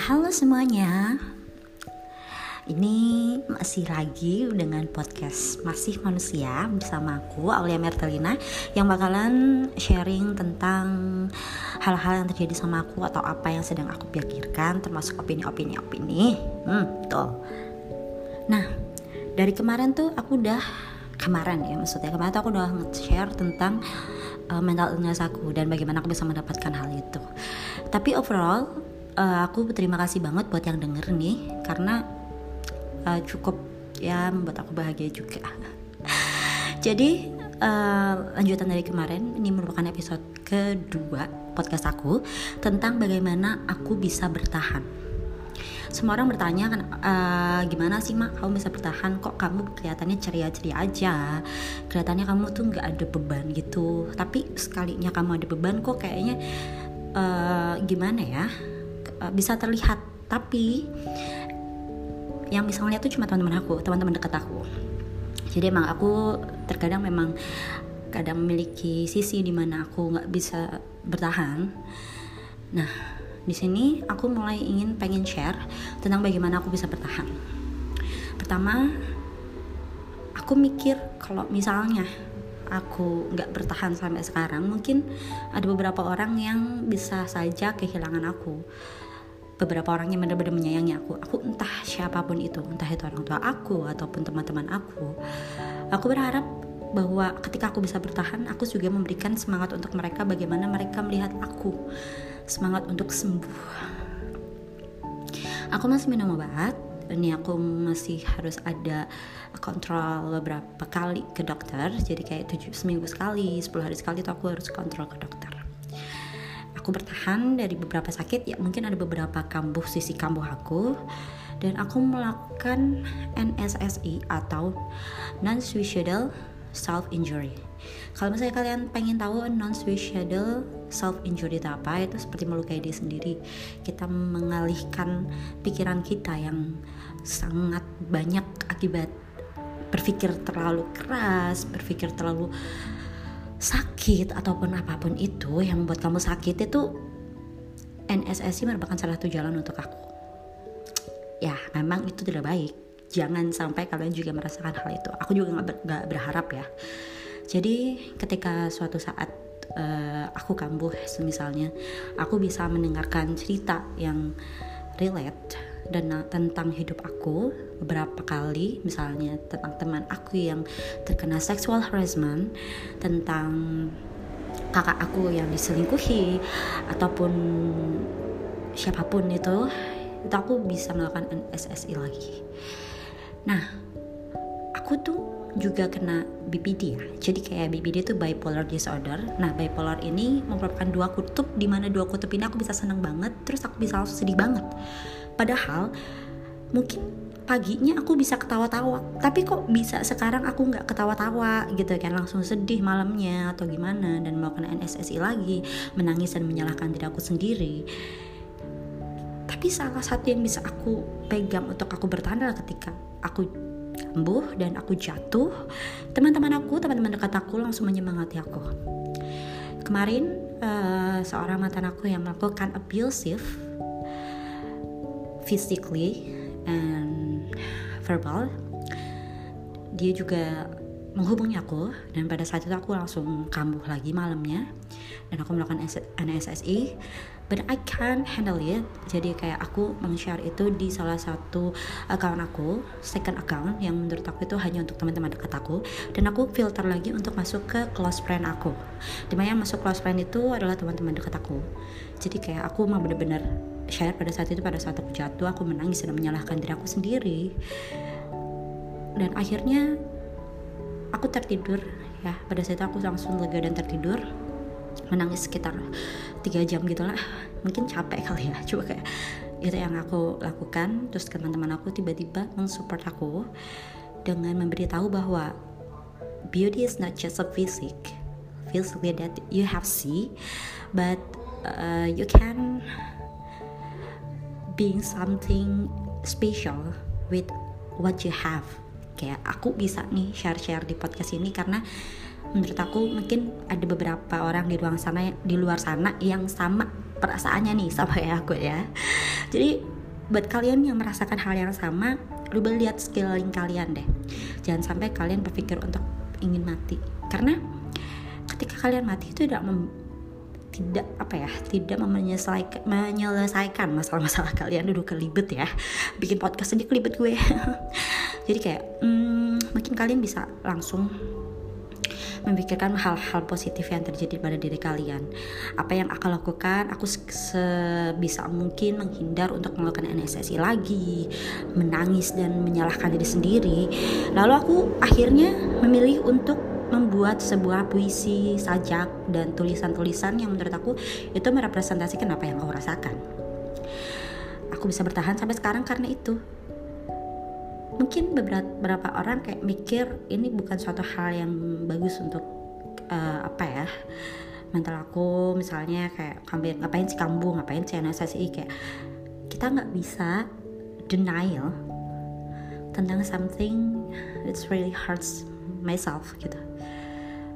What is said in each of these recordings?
halo semuanya. Ini masih lagi dengan podcast Masih Manusia bersama aku Aulia Mertelina yang bakalan sharing tentang hal-hal yang terjadi sama aku atau apa yang sedang aku pikirkan termasuk opini-opini opini. Hmm, betul. Nah, dari kemarin tuh aku udah kemarin ya maksudnya kemarin tuh aku udah nge-share tentang uh, mental illness aku dan bagaimana aku bisa mendapatkan hal itu. Tapi overall uh, aku berterima kasih banget buat yang denger nih karena uh, cukup ya membuat aku bahagia juga. Jadi uh, lanjutan dari kemarin ini merupakan episode kedua podcast aku tentang bagaimana aku bisa bertahan. Semua orang bertanya kan uh, gimana sih mak? Kamu bisa bertahan? Kok kamu kelihatannya ceria-ceria aja? Kelihatannya kamu tuh nggak ada beban gitu. Tapi sekalinya kamu ada beban kok kayaknya uh, gimana ya uh, bisa terlihat. Tapi yang bisa ngeliat tuh cuma teman-teman aku teman-teman dekat aku. Jadi emang aku terkadang memang kadang memiliki sisi di mana aku nggak bisa bertahan. Nah di sini aku mulai ingin pengen share tentang bagaimana aku bisa bertahan. Pertama aku mikir kalau misalnya aku nggak bertahan sampai sekarang mungkin ada beberapa orang yang bisa saja kehilangan aku beberapa orang yang benar-benar menyayangi aku. Aku entah siapa pun itu entah itu orang tua aku ataupun teman-teman aku. Aku berharap bahwa ketika aku bisa bertahan aku juga memberikan semangat untuk mereka bagaimana mereka melihat aku. Semangat untuk sembuh. Aku masih minum obat. Ini aku masih harus ada kontrol beberapa kali ke dokter. Jadi kayak tujuh seminggu sekali 10 hari sekali itu aku harus kontrol ke dokter aku bertahan dari beberapa sakit ya mungkin ada beberapa kambuh sisi kambuh aku. Dan aku melakukan NSSI atau non suicidal self injury kalau misalnya kalian pengen tahu non suicidal self injury itu apa itu seperti melukai diri sendiri. Kita mengalihkan pikiran kita yang sangat banyak akibat berpikir terlalu keras berpikir terlalu sakit ataupun apa pun itu yang membuat kamu sakit itu NSSI merupakan salah satu jalan untuk aku. Ya memang itu tidak baik. Jangan sampai kalian juga merasakan hal itu. Aku juga nggak ber, berharap ya. Jadi ketika suatu saat uh, aku kambuh misalnya aku bisa mendengarkan cerita yang relate dan tentang hidup aku beberapa kali misalnya tentang teman aku yang terkena sexual harassment tentang kakak aku yang diselingkuhi ataupun siapa pun itu itu aku bisa melakukan NSSI lagi. Nah aku tuh juga kena BPD ya. Jadi kayak BPD itu bipolar disorder. Nah bipolar ini merupakan dua kutub di mana dua kutub ini aku bisa senang banget terus aku bisa langsung sedih banget padahal mungkin paginya aku bisa ketawa-tawa. Tapi kok bisa sekarang aku nggak ketawa-tawa gitu kan? Langsung sedih malamnya atau gimana? Dan melakukan NSSI lagi menangis dan menyalahkan diri aku sendiri. Tapi salah satu yang bisa aku pegang untuk aku bertahan adalah ketika aku kambuh dan aku jatuh teman-teman aku teman-teman dekat aku langsung menyemangati aku. Kemarin uh, seorang mantan aku yang melakukan abusive physically and verbal dia juga menghubungi aku dan pada saat itu aku langsung kambuh lagi malamnya dan aku melakukan NSSI but I can't handle it. Jadi kayak aku meng-share itu di salah satu account aku second account yang menurut aku itu hanya untuk teman-teman dekat aku. Dan aku filter lagi untuk masuk ke close friend aku. Di mana yang masuk close friend itu adalah teman-teman dekat aku. Jadi kayak aku mau bener-bener share pada saat itu pada saat aku jatuh aku menangis dan menyalahkan diri aku sendiri. Dan akhirnya aku tertidur ya. Pada saat itu aku langsung lega dan tertidur. Menangis sekitar tiga jam gitulah mungkin capek kali ya coba kayak itu yang aku lakukan. Terus teman-teman aku tiba-tiba mensupport aku dengan memberitahu bahwa beauty is not just a physic physically that you have see but uh, you can being something special with what you have. Kayak aku bisa nih share-share di podcast ini karena menurut aku mungkin ada beberapa orang di luar sana di luar sana yang sama perasaannya nih sama ya aku ya. Jadi buat kalian yang merasakan hal yang sama coba lihat skilling kalian deh. Jangan sampai kalian berpikir untuk ingin mati. Karena ketika kalian mati itu tidak tidak apa ya tidak menyelesaikan menyelesaikan masalah-masalah kalian duduk kelibet ya bikin podcast aja kelibet gue jadi kayak hmm, mungkin kalian bisa langsung memikirkan hal-hal positif yang terjadi pada diri kalian. Apa yang aku lakukan, aku sebisa mungkin menghindar untuk melakukan NSSI lagi, menangis dan menyalahkan diri sendiri. Lalu aku akhirnya memilih untuk membuat sebuah puisi, sajak, dan tulisan-tulisan yang menurut aku itu merepresentasikan apa yang aku rasakan. Aku bisa bertahan sampai sekarang karena itu. Mungkin beberapa orang kayak mikir ini bukan suatu hal yang bagus untuk uh, apa ya mental aku misalnya kayak ngapain sih kambuh ngapain sih NSSI kayak kita nggak bisa denial tentang something it's really hurts myself gitu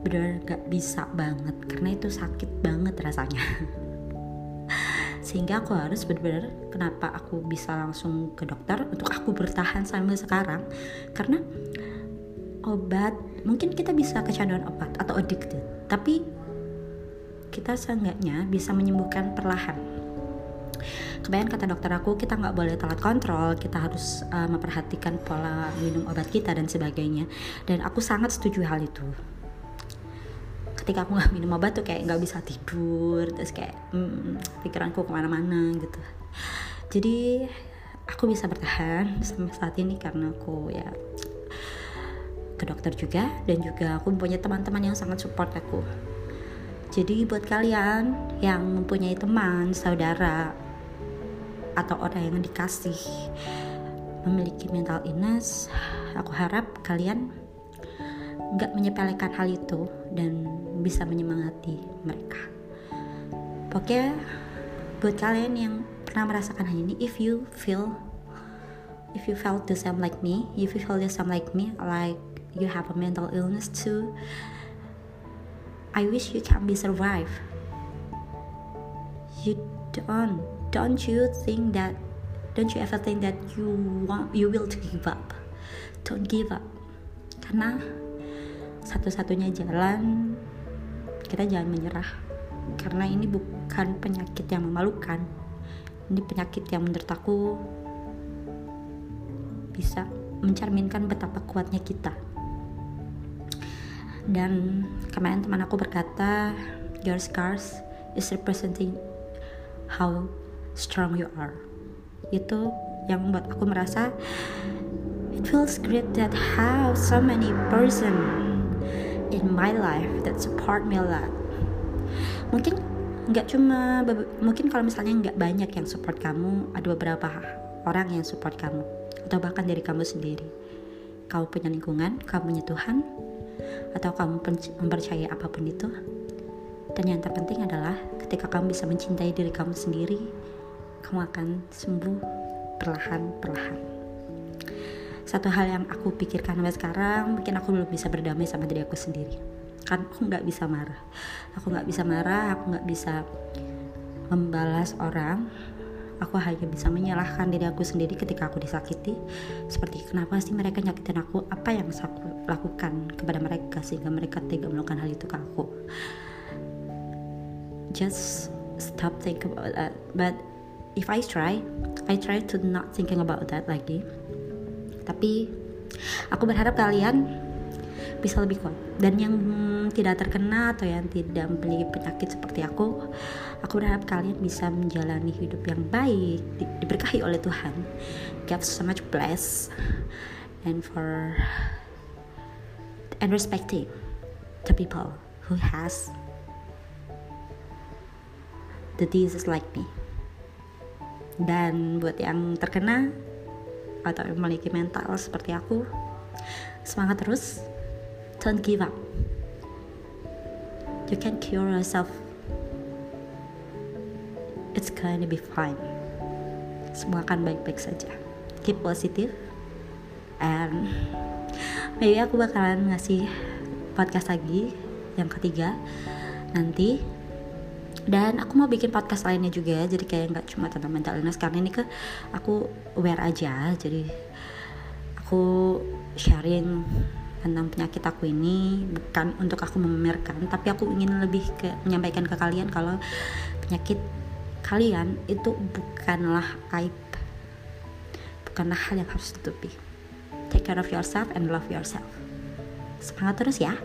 benar gak bisa banget karena itu sakit banget rasanya. Sehingga aku harus benar-benar kenapa aku bisa langsung ke dokter untuk aku bertahan sampai sekarang? Karena obat mungkin kita bisa kecanduan obat atau addicted tapi kita seenggaknya bisa menyembuhkan perlahan. Kebayang kata dokter aku kita nggak boleh telat kontrol kita harus uh, memperhatikan pola minum obat kita dan sebagainya. Dan aku sangat setuju hal itu ketika aku nggak minum obat tuh kayak nggak bisa tidur terus kayak hmm, pikiranku ke mana-mana gitu. Jadi aku bisa bertahan sampai saat ini karena aku ya ke dokter juga dan juga aku mempunyai teman-teman yang sangat support aku. Jadi buat kalian yang mempunyai teman, saudara, atau orang yang dikasih memiliki mental illness, aku harap kalian nggak menyepelekan hal itu dan bisa menyemangati mereka. Pokoknya buat kalian yang pernah merasakan hal ini, if you feel if you felt the same like me, if you feel the same like me, like you have a mental illness too, I wish you can be survive. You don't don't you think that don't you ever think that you want you will give up? Don't give up. Karena satu-satunya jalan kita jangan menyerah. Karena ini bukan penyakit yang memalukan. Ini penyakit yang menurut aku bisa mencerminkan betapa kuatnya kita. Dan kemarin teman aku berkata your scars is representing how strong you are. Itu yang membuat aku merasa it feels great that how so many person in my life that support me a lot mungkin nggak cuma mungkin kalau misalnya nggak banyak yang support kamu ada beberapa orang yang support kamu atau bahkan dari kamu sendiri. Kamu punya lingkungan kamu punya Tuhan atau kamu mempercayai apa pun itu. Dan yang terpenting adalah ketika kamu bisa mencintai diri kamu sendiri kamu akan sembuh perlahan-perlahan satu hal yang aku pikirkan sampai sekarang mungkin aku belum bisa berdamai sama diri aku sendiri. Kan aku nggak bisa marah. Aku nggak bisa marah aku nggak bisa membalas orang. Aku hanya bisa menyalahkan diri aku sendiri ketika aku disakiti. Seperti kenapa sih mereka nyakitin aku? Apa yang aku lakukan kepada mereka sehingga mereka tega melakukan hal itu ke aku? Just stop think about that. But if I try I try to not thinking about that lagi tapi aku berharap kalian bisa lebih kuat. Dan yang tidak terkena atau yang tidak memiliki penyakit seperti aku aku berharap kalian bisa menjalani hidup yang baik di, diberkahi oleh Tuhan. God so much bless and for and respecting the people who has the disease like me. Dan buat yang terkena atau memiliki mental seperti aku semangat terus don't give up. You can cure yourself. It's gonna be fine. Semua akan baik-baik saja. Keep positive and maybe aku bakalan ngasih podcast lagi yang ketiga nanti dan aku mau bikin podcast lainnya juga jadi kayak nggak cuma tentang mental illness karena ini ke aku aware aja. Jadi aku sharing tentang penyakit aku ini bukan untuk aku memamerkan tapi aku ingin lebih ke menyampaikan ke kalian kalau penyakit kalian itu bukanlah aib. Bukanlah hal yang harus ditutupi. Take care of yourself and love yourself. Semangat terus ya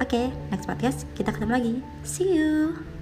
oke okay, next podcast kita ketemu lagi. See you